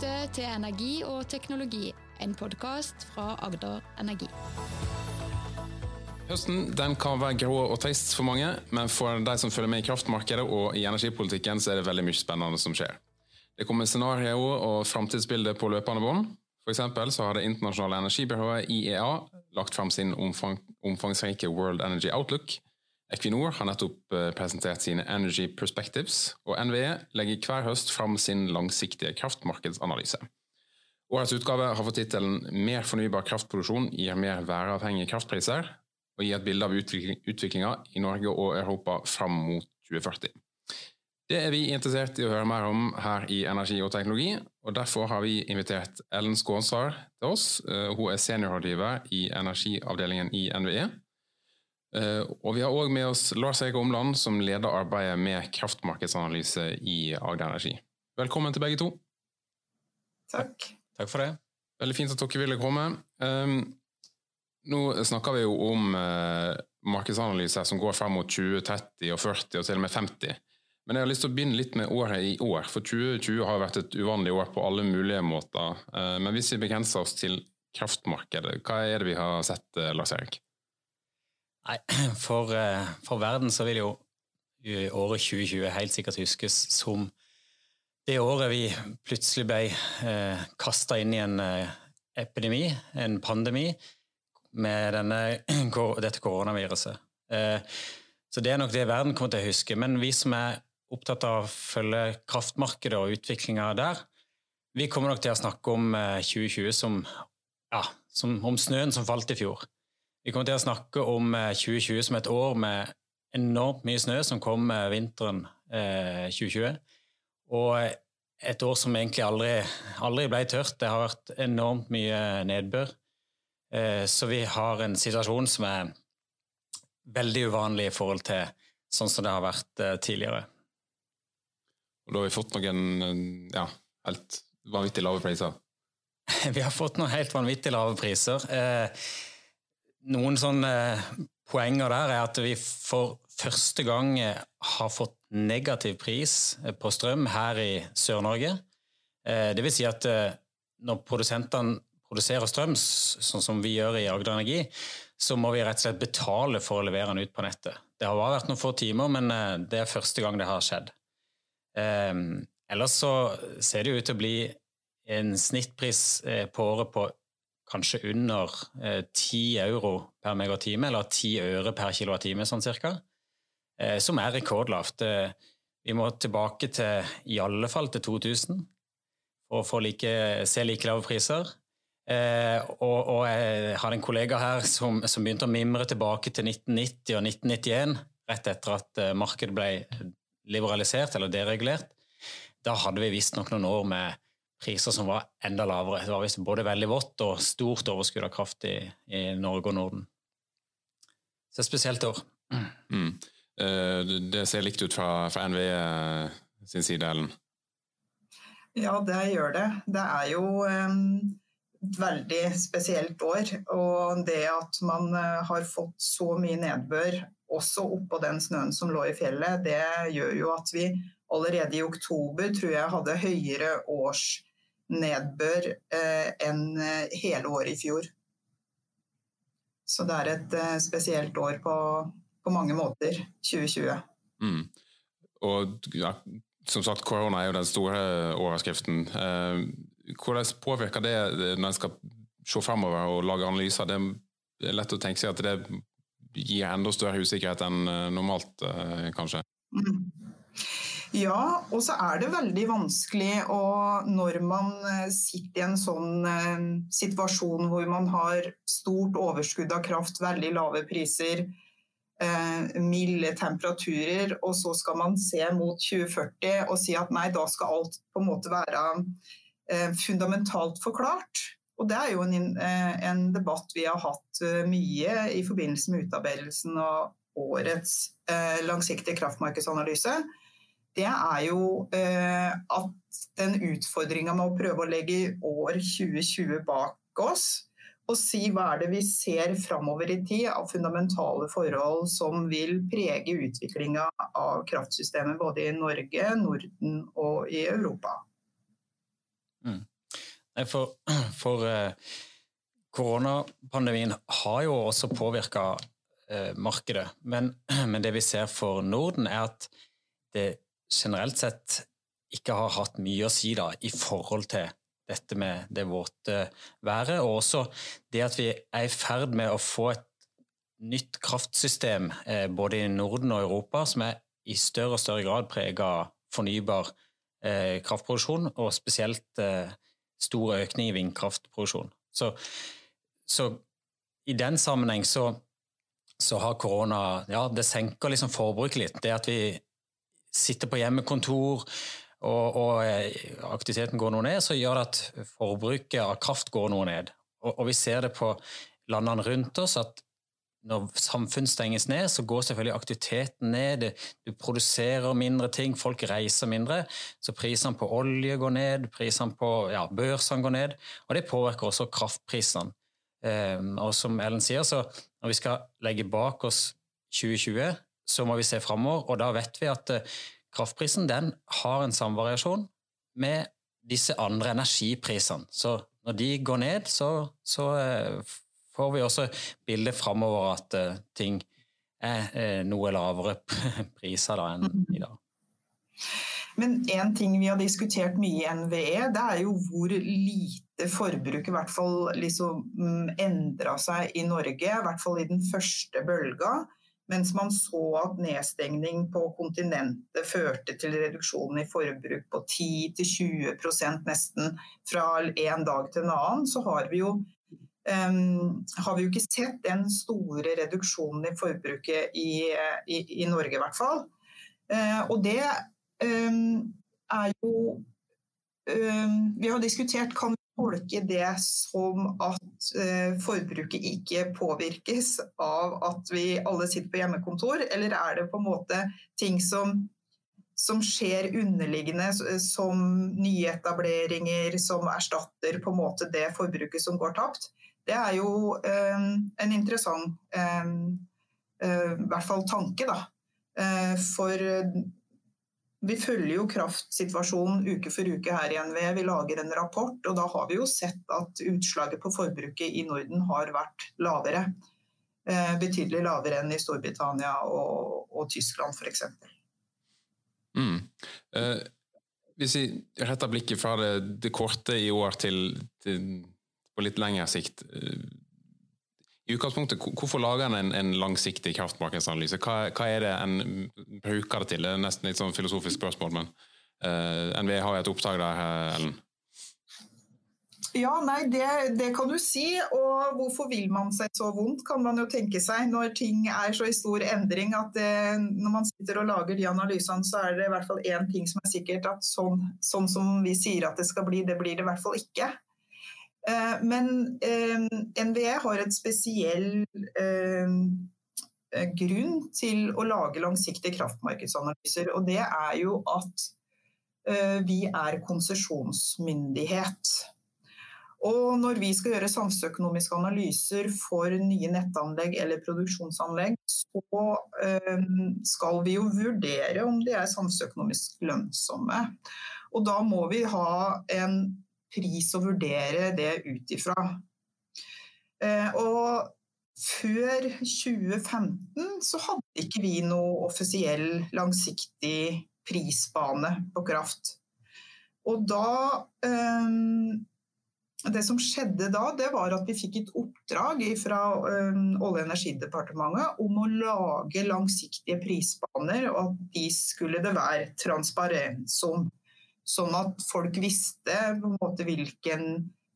lytter til Energi og teknologi, en podkast fra Agder Energi. Høsten den kan være grå og trist for mange, men for de som følger med i kraftmarkedet og i energipolitikken, så er det veldig mye spennende som skjer. Det kommer scenarioer og framtidsbilder på løpende bånd. Eksempel så har Det internasjonale energibyrået IEA lagt fram sin omfang, omfangsrike World Energy Outlook. Equinor har nettopp eh, presentert sine Energy Perspectives, og NVE legger hver høst fram sin langsiktige kraftmarkedsanalyse. Årets utgave har fått tittelen 'Mer fornybar kraftproduksjon gir mer væravhengige kraftpriser', og gir et bilde av utviklinga i Norge og Europa fram mot 2040. Det er vi interessert i å høre mer om her i Energi og teknologi, og derfor har vi invitert Ellen Skånsar til oss. Eh, hun er seniorrådgiver i energiavdelingen i NVE. Eh, og vi har òg med oss Lars Erik Omland, som leder arbeidet med kraftmarkedsanalyse i Agder Energi. Velkommen til begge to. Takk. Takk for det. Veldig fint at dere ville komme. Um, nå snakker vi jo om uh, markedsanalyser som går frem mot 2030 og 40 og til og med 50. Men jeg har lyst til å begynne litt med året i år, for 2020 har vært et uvanlig år på alle mulige måter. Uh, men hvis vi begrenser oss til kraftmarkedet, hva er det vi har sett, Lars Erik? Nei, for, eh, for, verden så vil jo året 2020 helt sikkert huskes som det året vi plutselig ble eh, kasta inn i en eh, epidemi, en pandemi, med denne, dette koronaviruset. Eh, så det er nok det verden kommer til å huske. Men vi som er opptatt av å følge kraftmarkedet og utviklinga der, vi kommer nok til å snakke om 2020 eh, som, ja, som om snøen som falt i fjor. Vi kommer til å snakke om 2020 eh, som et år med enormt mye snø som kom vinteren 2020. Eh, Og et år som egentlig aldri, aldri ble tørt. Det har vært enormt mye nedbør. Eh, så vi har en situasjon som er veldig uvanlig i forhold til sånn som det har vært tidligere. Og da har vi fått noen ja, helt vanvittig lave priser? Vi har fått noen helt vanvittig lave priser. Noen sånne eh, poenger der er at vi for første gang eh, har fått negativ pris eh, på strøm her i Sør-Norge. Det vil si at når produsentene produserer strøm, sånn som vi gjør i Agder Energi, så må vi rett og slett betale for å levere den ut på nettet. Det har bare vært noen få timer, men det er første gang det har skjedd. Ellers så ser det ut til å bli en snittpris på året på kanskje under eh, 10 euro per megatime, eller 10 øre per kilowattime, sånn cirka, eh, som er rekordlavt. Eh, vi må tilbake til i alle fall til 2000 for å få like, se like lave priser. Eh, og, og, jeg hadde en kollega her som, som, begynte å mimre tilbake til 1990 og 1991, rett etter at eh, markedet ble liberalisert eller deregulert. Da hadde vi visstnok noen år med priser som var enda lavere. Det var visst både veldig vått og stort overskudd av kraft i, i, Norge og Norden. Så det er et spesielt år. Mm. Eh, det ser likt ut fra, fra NVE eh, sin side, Ellen? Ja, det gjør det. Det er jo et veldig spesielt år. Og det at man har fått så mye nedbør, også oppå den snøen som lå i fjellet, det gjør jo at vi allerede i oktober tror jeg hadde høyere års nedbør eh, enn eh, hele året i fjor. Så det er et eh, spesielt år på, på mange måter, 2020. Mm. Og ja, som sagt, korona er jo den store overskriften. Hvordan påvirker det når en skal se fremover og lage analyser? Det er lett å tenke seg at det gir enda større usikkerhet enn normalt, kanskje? Mm. Ja, og så er det veldig vanskelig å, når man eh, sitter i en sånn eh, situasjon hvor man har stort overskudd av kraft, veldig lave priser, eh, milde temperaturer, og så skal man se mot 2040 og si at nei, da skal alt på en måte være eh, fundamentalt forklart. Og Det er jo en, eh, en, debatt vi har hatt eh, mye i forbindelse med utarbeidelsen av årets langsiktige kraftmarkedsanalyse det er jo eh, at den utfordringa med å prøve å legge år 2020 bak oss, og si hva er det vi ser framover i tid av fundamentale forhold som vil prege utviklinga av kraftsystemet både i Norge, Norden og i Europa. Mm. For, for eh, koronapandemien har jo også påvirka eh, markedet. Men, men, det vi ser for Norden, er at det generelt sett ikke har hatt mye å si da, i forhold til dette med det våte været, og også det at vi er i ferd med å få et nytt kraftsystem eh, både i Norden og Europa som er i større og større grad preget av fornybar eh, kraftproduksjon, og spesielt eh, stor økning i vindkraftproduksjon. Så, så i den sammenheng så, så, har korona Ja, det senker liksom forbruket litt. Det at vi sitter på hjemmekontor og, og eh, aktiviteten går noe ned, så gjør det at forbruket av kraft går noe ned. Og, og vi ser det på landene rundt oss at når samfunn stenges ned, så går selvfølgelig aktiviteten ned. Du produserer mindre ting, folk reiser mindre. Så prisene på olje går ned, prisene på ja, børsene går ned. Og det påvirker også kraftprisene. Um, og som Ellen sier, så når vi skal legge bak oss 2020, så må vi se framover. Og da vet vi at uh, kraftprisen den har en samvariasjon med disse andre energiprisene. Så når de går ned, så, så uh, får vi også bildet framover at uh, ting er noe lavere priser da enn mm. i dag. Men én ting vi har diskutert mye i NVE, det er jo hvor lite forbruket i hvert fall liksom mm, endra seg i Norge, i hvert fall i den første bølga. Mens man så at nedstengning på kontinentet førte til reduksjon i forbruk på 10-20% nesten fra en dag til en annen, så har vi jo um, har vi jo ikke sett den store reduksjonen i forbruket i, i, i Norge, i hvert fall. Uh, og det um, er jo um, Vi har diskutert kan tolke det som at uh, forbruket ikke påvirkes av at vi alle sitter på hjemmekontor, eller er det på en måte ting som, som skjer underliggende, som nyetableringer som erstatter på en måte det forbruket som går tapt? Det er jo um, en interessant um, uh, hvert fall tanke, da. For vi følger jo kraftsituasjonen uke for uke her i NVE. Vi lager en rapport, og da har vi jo sett at utslaget på forbruket i Norden har vært lavere. Eh, betydelig lavere enn i Storbritannia og, og Tyskland f.eks. Mm. Eh, hvis vi retter blikket fra det, det korte i år til, til, på litt lengre sikt. Eh, i utgangspunktet, Hvorfor lager en en, en langsiktig kraftmarkedsanalyse? Hva, hva, er det en bruker det til? Det er nesten litt sånn filosofisk spørsmål, men uh, eh, NVE har jo et oppdrag der, eh, Ellen? Ja, nei, det, det, kan du si. Og hvorfor vil man seg så vondt, kan man jo tenke seg. Når ting er så i stor endring at det, når man sitter og lager de analysene, så er det i hvert fall én ting som er sikkert. At sånn, sånn som vi sier at det skal bli, det blir det i hvert fall ikke. Eh, men eh, NVE har et spesiell eh, grunn til å lage langsiktige kraftmarkedsanalyser. Og det er jo at vi er konsesjonsmyndighet. Og når vi skal gjøre samfunnsøkonomiske analyser for nye nettanlegg eller produksjonsanlegg, så skal vi jo vurdere om de er samfunnsøkonomisk lønnsomme. Og da må vi ha en pris å vurdere det ut ifra. Eh, og før 2015 så hadde ikke vi noe offisiell langsiktig prisbane på kraft. Og da eh, Det som skjedde da, det var at vi fikk et oppdrag fra eh, Olje- og energidepartementet om å lage langsiktige prisbaner, og at de skulle det være transparens om. Sånn at folk visste på en måte hvilken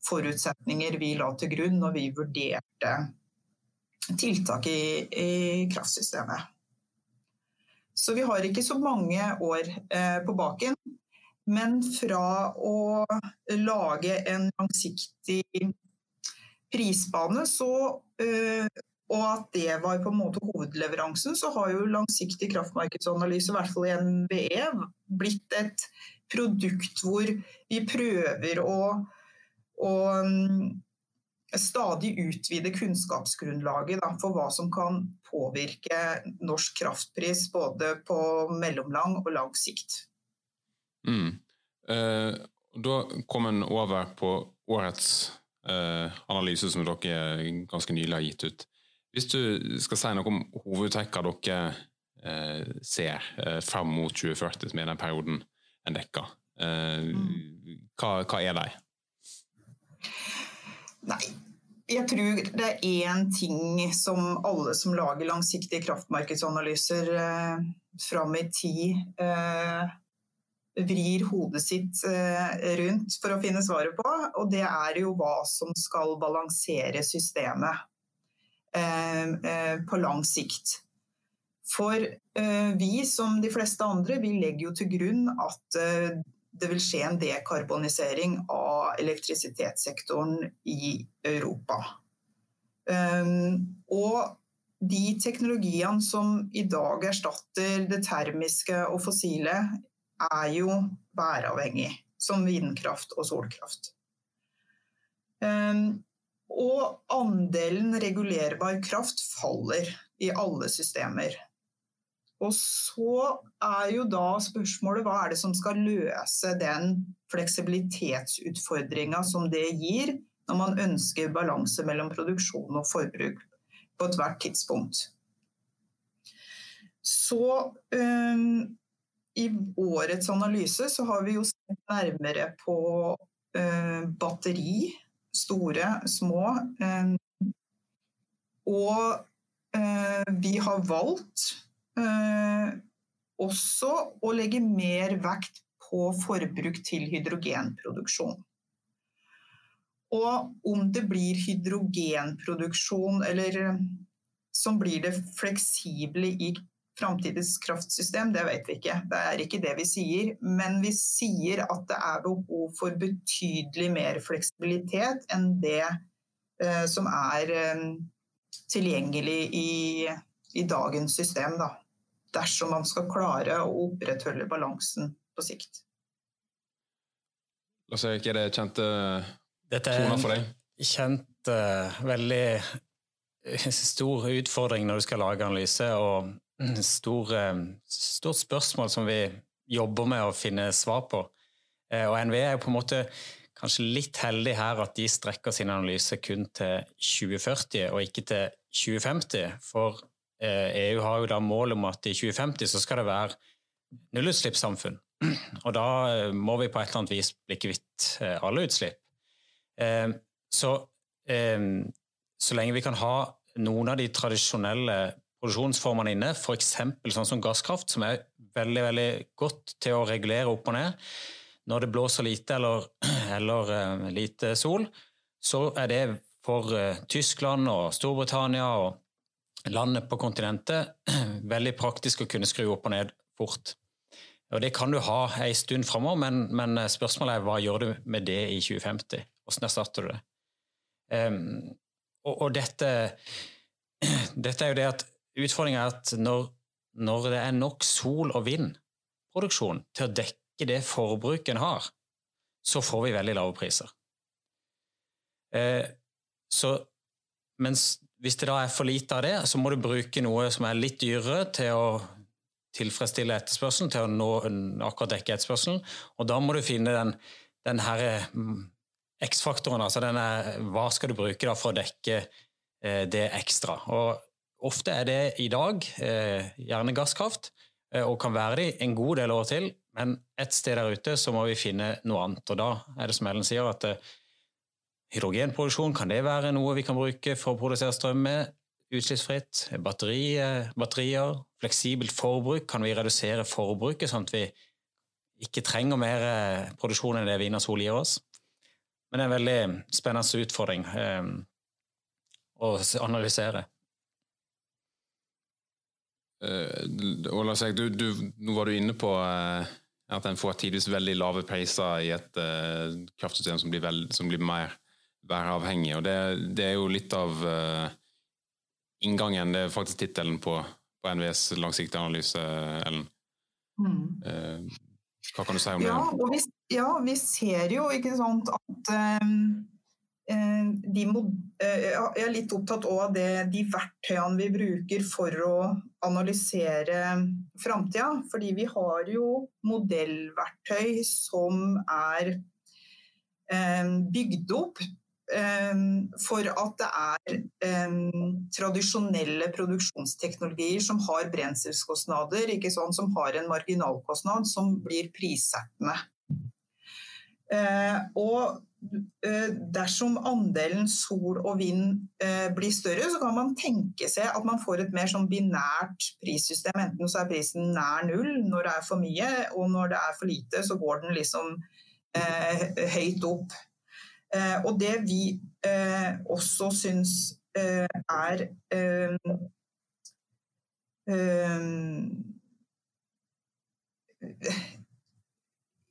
forutsetninger vi la til grunn når vi vurderte tiltak i, i kraftsystemet. Så vi har ikke så mange år eh, på baken. Men fra å lage en langsiktig prisbane, så, eh, og at det var på en måte hovedleveransen, så har jo langsiktig kraftmarkedsanalyse, i hvert fall i NVE, blitt et produkt hvor vi prøver å, å um, stadig utvide kunnskapsgrunnlaget da, for hva som kan påvirke norsk kraftpris både på mellomlang og lang sikt. Mm. Eh, da kom en over på årets eh, analyse som dere ganske nylig har gitt ut. Hvis du skal si noe om hovedtrekkene dere eh, ser eh, fram mot 2040, som er den perioden en dekker, mm. hva, hva, er de? Nei, jeg tror det er én ting som alle som lager langsiktige kraftmarkedsanalyser eh, fram i tid eh, vrir hodet sitt eh, rundt for å finne svaret på, og det er jo hva som skal balansere systemet eh, eh, på lang sikt. For vi, som de fleste andre, vi legger jo til grunn at det vil skje en dekarbonisering av elektrisitetssektoren i Europa. Og de teknologiene som i dag erstatter det termiske og fossile, er jo væravhengig, som vindkraft og solkraft. Ehm, og andelen regulerbar kraft faller i alle systemer. Og så er jo da spørsmålet hva er det som skal løse den fleksibilitetsutfordringa som det gir når man ønsker balanse mellom produksjon og forbruk på ethvert tidspunkt. Så um, i årets analyse så har vi jo sett nærmere på uh, batteri, store, små. Um, og uh, vi har valgt også å legge mer vekt på forbruk til hydrogenproduksjon. Og om det blir hydrogenproduksjon eller eh, som blir det fleksible i framtidens kraftsystem, det vet vi ikke. Det er ikke det vi sier. Men vi sier at det er behov for betydelig mer fleksibilitet enn det eh, som er eh, tilgjengelig i, i, dagens system. Da. Dersom man skal klare å opprettholde balansen på sikt. Lars Erik, er det kjente toner for deg? Dette er kjent, uh, veldig stor utfordring når du skal lage analyse. og stor, eh, stort spørsmål som vi jobber med å finne svar på. Eh, og NVE er på en måte kanskje litt heldig her at de strekker sin analyse kun til 2040 og ikke til 2050. For EU eh, e har jo da mål om at i 2050 så skal det være nullutslippssamfunn. Og da må vi på et eller annet vis bli kvitt alle utslipp. Så, så lenge vi kan ha noen av de tradisjonelle produksjonsformene inne, f.eks. sånn som gasskraft, som er veldig, veldig godt til å regulere opp og ned. Når det blåser lite eller, eller lite sol, så er det for Tyskland og Storbritannia og landet på kontinentet veldig praktisk å kunne skru opp og ned fort. Og Det kan du ha en stund framover, men, men, spørsmålet er hva gjør du med det i 2050? Hvordan erstatter du det? Um, og, og dette, dette er jo det at Utfordringen er at når, når, det er nok sol- og vindproduksjon til å dekke det forbruket en har, så får vi veldig lave priser. Eh, så, mens hvis det da er for lite av det, så må du bruke noe som er litt dyrere til å tilfredsstille etterspørselen, til å nå akkurat dekke etterspørselen. Og da må du finne den, den her mm, X-faktoren, altså denne, hva skal du bruke da for å dekke eh, det ekstra. Og Ofte er det i dag eh, gjerne gasskraft, eh, og kan være det en god del år til. Men et sted der ute så må vi finne noe annet. Og da er det som Ellen sier, at eh, hydrogenproduksjon kan det være noe vi kan bruke for å produsere strøm med. Utslippsfritt. Batteri, batterier. Fleksibelt forbruk. Kan vi redusere forbruket, sånn at vi ikke trenger mer produksjon enn det vind og sol gir oss? Men det er en veldig spennende utfordring eh, å analysere. Uh, du, du, nå var du inne på at en får tidvis veldig lave priser i et kraftsystem som blir, veld, som blir, mer væravhengig. og det, det, er jo litt av inngangen. Det er faktisk tittelen på, på, NVEs langsiktige analyse, Ellen. Mm. hva kan du si om ja, det? Vi, ja, vi ser jo ikke sant at må, eh, jeg er litt opptatt av det, de verktøyene vi bruker for å analysere framtida. Fordi vi har jo modellverktøy som er bygd opp for at det er tradisjonelle produksjonsteknologier som har brenselskostnader, sånn, som har en marginalkostnad som blir prissettende. Og Eh, dersom andelen sol og vind eh, blir større, så kan man tenke seg at man får et mer sånn binært prissystem. Enten så er prisen nær null når det er for mye, og når det er for lite, så går den liksom eh, høyt opp. Eh, og det vi eh, også syns eh, er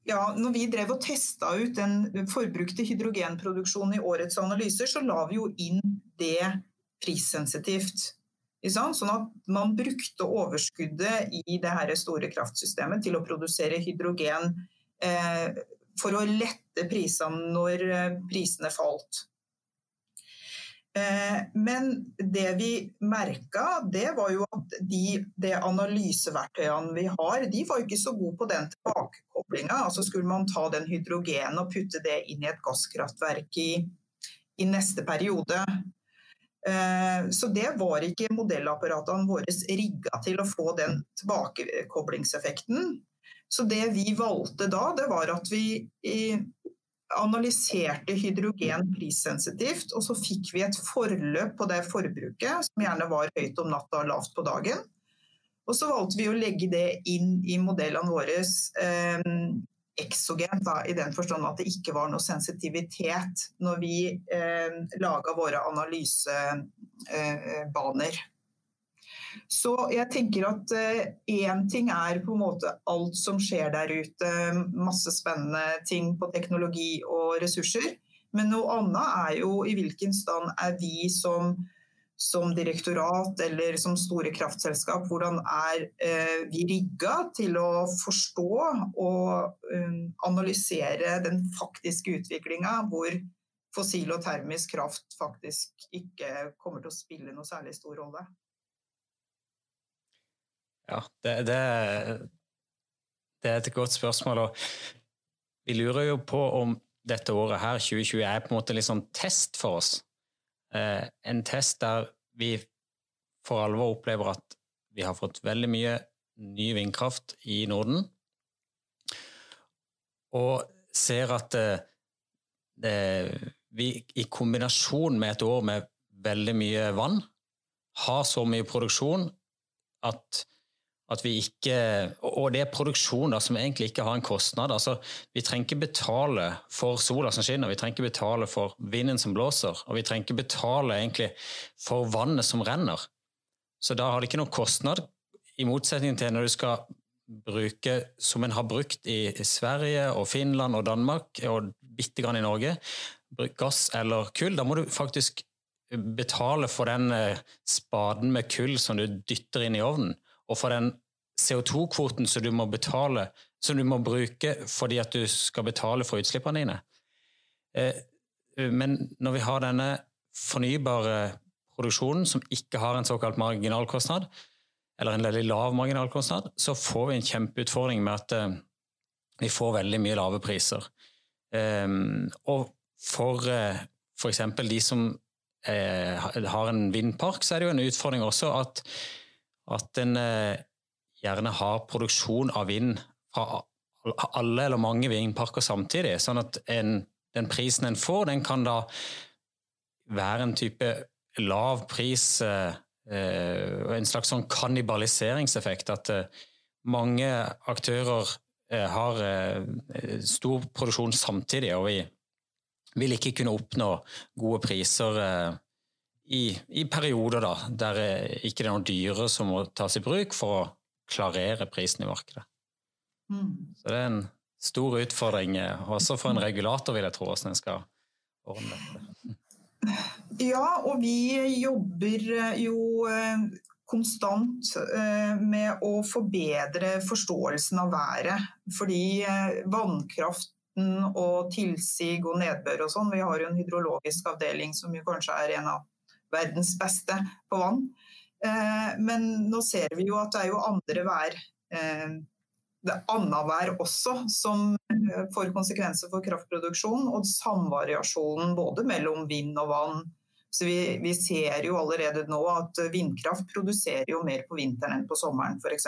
ja, når vi drev og testa ut den forbrukte hydrogenproduksjonen i årets analyser, så la vi jo inn det prissensitivt. Sånn at man brukte overskuddet i det store kraftsystemet til å produsere hydrogen for å lette prisene når eh, prisene falt. Eh, men det vi merka, det var jo at de, de analyseverktøyene vi har, de var ikke så gode på den tilbakekoblinga. Altså skulle man ta den hydrogenen og putte det inn i et gasskraftverk i, i neste periode. Eh, så det var ikke modellapparatene våre rigga til å få den tilbakekoblingseffekten. Så det vi valgte da, det var at vi analyserte hydrogen prissensitivt, og så fikk vi et forløp på det forbruket, som gjerne var høyt om natta og lavt på dagen. Og så valgte vi å legge det inn i modellene våre eh, eksogent, da, i den forstand at det ikke var noe sensitivitet når vi eh, laga våre analysebaner. Eh, så jeg tenker at én eh, ting er på en måte alt som skjer der ute, masse spennende ting på teknologi og ressurser. Men noe annet er jo i hvilken stand er vi som, som direktorat eller som store kraftselskap, hvordan er eh, vi rigga til å forstå og um, analysere den faktiske utviklinga hvor fossil og termisk kraft faktisk ikke kommer til å spille noe særlig stor rolle. Ja, det, det, det, er et godt spørsmål. og Vi lurer jo på om dette året her, 2020, er på en måte litt sånn test for oss. Eh, en test der vi for alvor opplever at vi har fått veldig mye ny vindkraft i Norden. Og ser at eh, det, vi i kombinasjon med et år med veldig mye vann, har så mye produksjon at at vi ikke, og det er produksjon da, som egentlig ikke har en kostnad. altså Vi trenger ikke betale for sola som skinner, vi trenger ikke betale for vinden som blåser, og vi trenger ikke betale egentlig for vannet som renner. Så da har det ikke noen kostnad, i motsetning til når du skal bruke, som en har brukt i Sverige og Finland og Danmark og bitte grann i Norge, gass eller kull. Da må du faktisk betale for den eh, spaden med kull som du dytter inn i ovnen og for den CO2-kvoten som du må betale, som du må bruke fordi at du skal betale for utslippene dine. Eh, men når vi har denne fornybare produksjonen som ikke har en såkalt marginalkostnad, eller en veldig lav marginalkostnad, så får vi en kjempeutfordring med at eh, vi får veldig mye lave priser. Eh, og for f.eks. de som har en vindpark, så er det jo en utfordring også at at en eh, gjerne har produksjon av vind fra alle eller mange vindparker samtidig. Sånn at en, den prisen en får, den kan da være en type lav pris eh, eh En slags sånn kannibaliseringseffekt. At eh, mange aktører eh, har eh, stor produksjon samtidig, og vi vil ikke kunne oppnå gode priser i, i, perioder da, der ikke det er noen dyre som må tas i bruk for å klarere prisen i markedet. Mm. Så det er en stor utfordring eh, også for en regulator, vil jeg tro, hvordan en skal ordne dette. Ja, og vi jobber eh, jo eh, konstant med å forbedre forståelsen av været. Fordi vannkraften og tilsig og nedbør og sånn, vi har jo en hydrologisk avdeling som jo kanskje er en av verdens beste på vann. Eh, men nå ser vi jo at det er jo andre vær, eh, det annenvær også som får konsekvenser for kraftproduksjon, og samvariasjonen både mellom vind og vann. Så vi, vi, ser jo allerede nå at vindkraft produserer jo mer på vinteren enn på sommeren f.eks.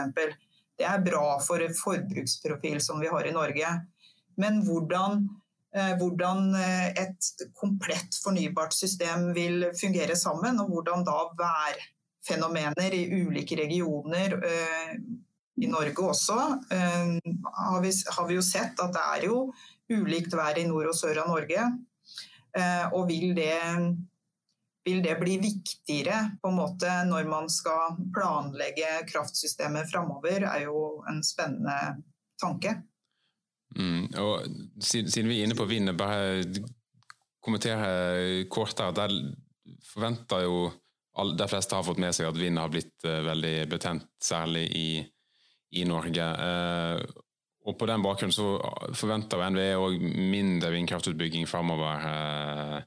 Det er bra for forbruksprofil som vi har i Norge. Men hvordan, eh, hvordan eh, et komplett fornybart system vil fungere sammen, og hvordan da værfenomener i ulike regioner eh, i Norge også, har vi, har vi jo sett at det er jo ulikt vær i nord og sør av Norge. Og vil det vil det bli viktigere på en måte når man skal planlegge kraftsystemet framover, er jo en spennende tanke. Mm, og siden vi er inne på vind, bare kommentere kort her. Der forventer jo de fleste har fått med seg at vind har blitt uh, veldig betent, særlig i, i Norge. Uh, og På den bakgrunn så forventer NVE òg mindre vindkraftutbygging framover. Uh,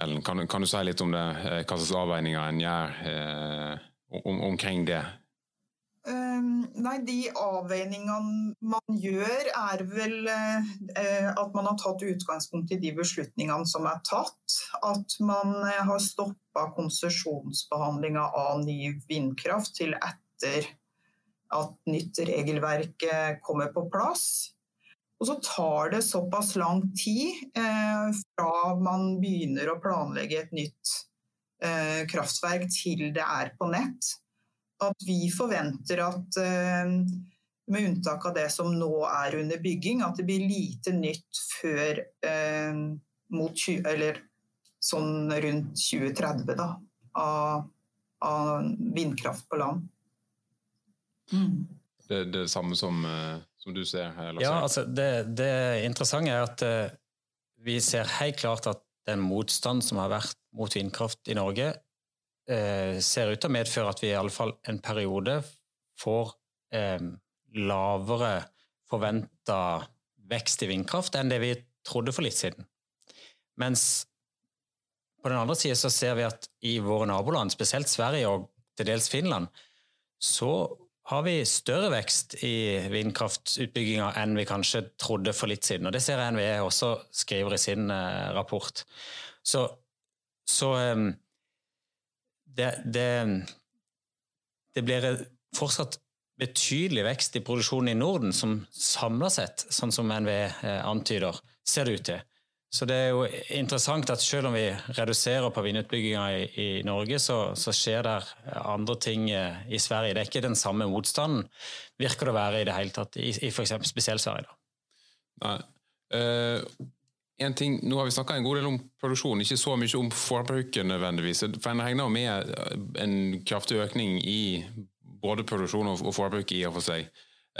ellen, kan, kan, du si litt om det, eh, hva slags avveininger en gjør eh, om, omkring det? Um, nei, De avveiningene man gjør, er vel uh, at man har tatt utgangspunkt i de beslutningene som er tatt. At man uh, har stoppa konsesjonsbehandlinga av ny vindkraft til etter at nytt regelverk kommer på plass. Og så tar det såpass lang tid eh, fra man begynner å planlegge et nytt eh, kraftverk til det er på nett, at vi forventer at eh, med unntak av det som nå er under bygging, at det blir lite nytt før eh, mot 20, eller sånn rundt 2030 da, av, av vindkraft på land. Mm. Det, det, samme som eh, som du ser her? Ja, altså det, det, interessante er at uh, vi ser helt klart at den motstand som har vært mot vindkraft i Norge, ser ut til å medføre at vi i alle fall en periode får um, lavere forventa vekst i vindkraft enn det vi trodde for litt siden. Mens på den andre siden så ser vi at i våre naboland, spesielt Sverige og til dels Finland, så har vi større vekst i vindkraftutbygginga enn vi kanskje trodde for litt siden. Og Det ser jeg NVE også skriver i sin eh, rapport. Så, så det, det, det, blir fortsatt betydelig vekst i produksjonen i Norden, som samla sett, sånn som NVE eh, antyder, ser det ut til. Så det er jo interessant at selv om vi reduserer på vindutbygginga i, i, Norge, så, så, skjer det andre ting eh, i Sverige. Det er ikke den samme motstanden, virker det å være i det hele tatt, i, i f.eks. spesielt Sverige. Da. Nei. Uh, en ting, Nå har vi snakka en god del om produksjon, ikke så mye om forbruket nødvendigvis. For En regner med en kraftig økning i både produksjon og forbruk i og for seg.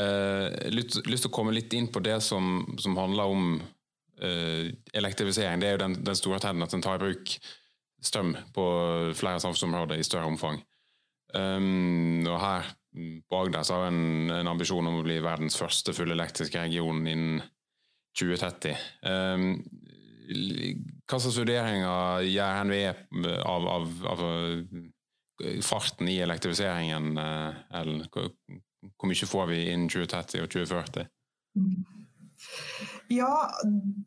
Uh, lyst, lyst til å komme litt inn på det som, som handler om uh, elektrifisering det er jo den, den store trenden at en tar i bruk strøm på flere samfunnsområder i større omfang. Um, og her på Agder så har en, en, ambisjon om å bli verdens første fullelektriske region innen 2030. Um, hva slags vurderinger gjør NVE av, av, av, farten i elektrifiseringen, eh, Ellen? Hvor, hvor mye får vi innen 2030 og 2040? Ja,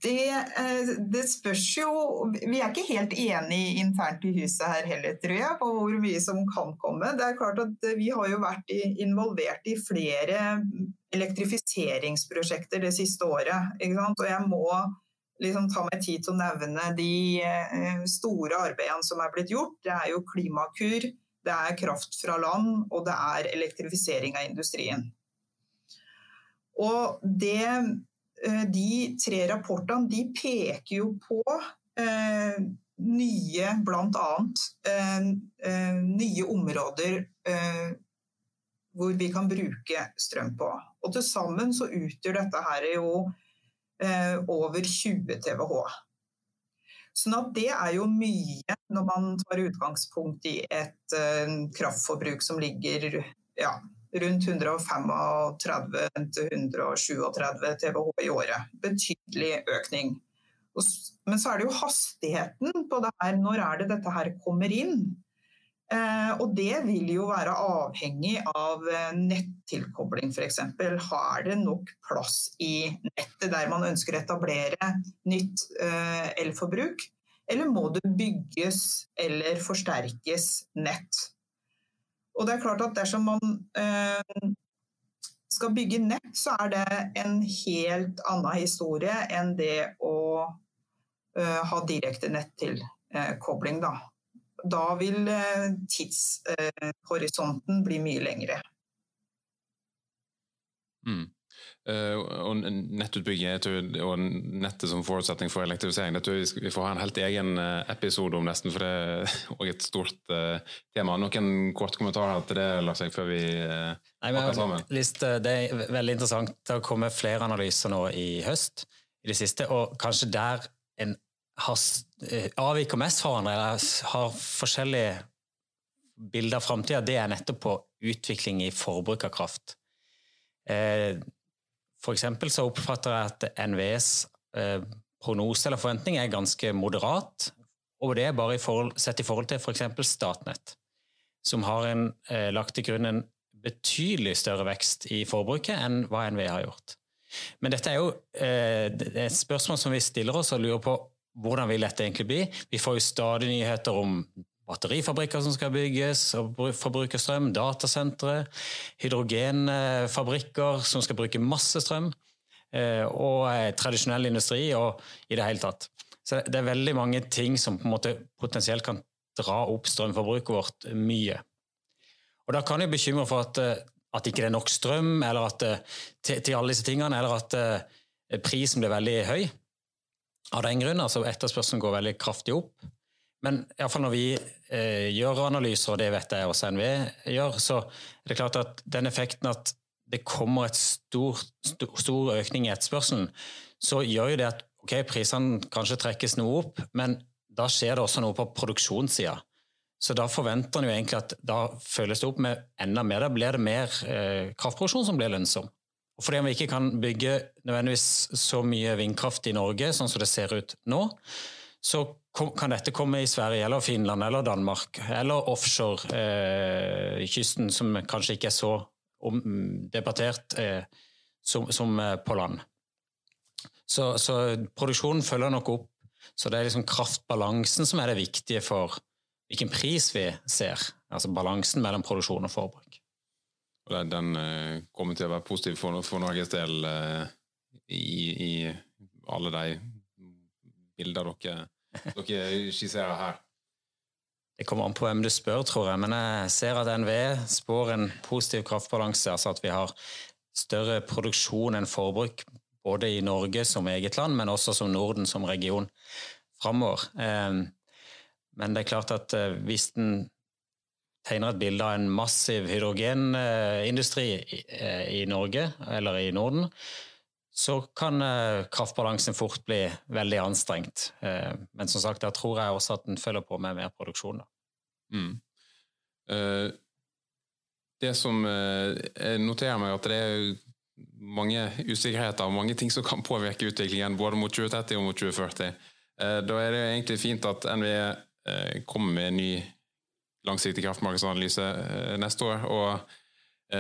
det, eh, det, spørs jo Vi er ikke helt enige internt i huset her heller, tror jeg, på hvor mye som kan komme. Det er klart at Vi har jo vært involvert i flere elektrifiseringsprosjekter det siste året. Og jeg må liksom ta meg tid til å nevne de eh, store arbeidene som er blitt gjort. Det er jo Klimakur, det er kraft fra land, og det er elektrifisering av industrien. Og det Eh, de tre rapportene de peker jo på eh, nye, bl.a. Eh, eh, nye områder eh, hvor vi kan bruke strøm på. Og til sammen så utgjør dette her jo eh, over 20 TWh. Sånn at det er jo mye når man tar utgangspunkt i et uh, kraftforbruk som ligger ja, rundt 135-137 TWh i året. Betydelig økning. Men så er det jo hastigheten på det her. Når er det dette her kommer inn? Eh, og det vil jo være avhengig av eh, nettilkobling f.eks. Har det nok plass i nettet der man ønsker å etablere nytt eh, elforbruk? Eller må det bygges eller forsterkes nett? Og det er klart at dersom man skal bygge nett, så er det en helt annen historie enn det å ha direkte nettilkobling, da da vil eh, tidshorisonten bli mye lengre. Mm. Uh, og nettutbygging og nettet som forutsetning for elektrifisering vi får ha en helt egen uh, episode om nesten, for det er òg et stort uh, tema. Noen korte kommentarer til det Lars, før vi pakker sammen? Lyst, det er veldig interessant. Det har kommet flere analyser nå i høst i det siste, og kanskje der en har, eh, avviker mest fra hverandre, eller har forskjellige bilder av framtida, det er nettopp på utvikling i forbruk av kraft. Eh, eksempel så oppfatter jeg at NVEs eh, prognose eller forventning er ganske moderat, og det er bare i forhold, sett i forhold til f.eks. For Statnett, som har en, lagt til grunn en betydelig større vekst i forbruket enn hva NVE har gjort. Men dette er jo et spørsmål som vi stiller oss og lurer på hvordan vil dette egentlig bli? Vi får jo stadig nyheter om batterifabrikker som skal bygges og forbruke strøm, datasentre, hydrogenfabrikker som skal bruke masse strøm, eh, og eh, tradisjonell industri og i det hele tatt. Så det er veldig mange ting som på en måte potensielt kan dra opp strømforbruket vårt mye. Og Da kan jeg bekymre for at, eh, at ikke det er nok strøm eller at, til, til alle disse tingene, eller at prisen blir veldig høy av den grunn. altså Etterspørselen går veldig kraftig opp. Men i fall når vi eh, gjør analyser, og det vet jeg også NVE gjør, så er det klart at den effekten at det kommer et stor, stor, stor økning i etterspørselen, så gjør jo det at ok, prisene kanskje trekkes noe opp, men da skjer det også noe på produksjonssida. Så da forventer en jo egentlig at da følges det opp med enda mer. Da blir det mer eh, kraftproduksjon som blir lønnsom. Og fordi vi ikke kan bygge nødvendigvis så mye vindkraft i Norge, sånn som det ser ut nå, så kan dette komme i Sverige eller Finland eller Danmark eller offshore eh, som kanskje ikke er så debattert eh, som, som, eh, på land. Så, så, produksjonen følger nok opp. Så det er liksom kraftbalansen som er det viktige for hvilken pris vi ser. Altså balansen mellom produksjon og forbruk. Og den uh, kommer til å være positiv for, for Norges del i, i, alle de bilder dere, dere skisserer her. Det kommer an på hvem du spør, tror jeg. Men jeg ser at NVE spår en positiv kraftbalanse. Altså at vi har større produksjon enn forbruk, både i Norge som eget land, men også som Norden som region framover. Eh, men det er klart at hvis den tegner et bilde av en massiv hydrogenindustri eh, i Norge eller i Norden, så kan eh, kraftbalansen fort bli veldig anstrengt. Eh, men som sagt, der tror jeg også at den følger på med mer produksjon. Mm. Det som jeg noterer meg, at det er mange usikkerheter og mange ting som kan påvirke utviklingen både mot 2030 og mot 2040. Da er det egentlig fint at NVE kommer med en ny langsiktig kraftmarkedsanalyse eh, neste år. og eh,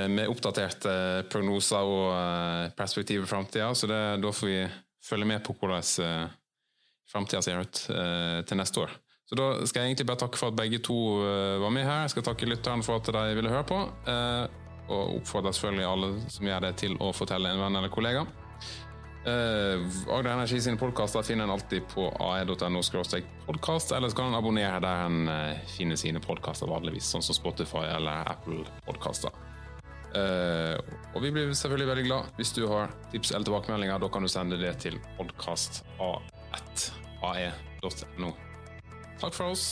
med oppdaterte prognoser og eh, perspektiv i framtida. Så det, da får vi følge med på hvordan framtida ser ut til neste år. Så da skal jeg egentlig bare takke for at begge to var med her. Jeg skal takke lytterne for at de ville høre på. Og oppfordre selvfølgelig alle som gjør det, til å fortelle en venn eller kollega. Agder Energi sine podkaster finner en alltid på ae.no podkast, eller så kan en abonnere der en finner sine podkaster vanligvis, sånn som Spotify eller Apple podkaster. Uh, og vi blir selvfølgelig veldig glad hvis du har tips eller tilbakemeldinger. Da kan du sende det til podkasta1ae.no. Takk for oss.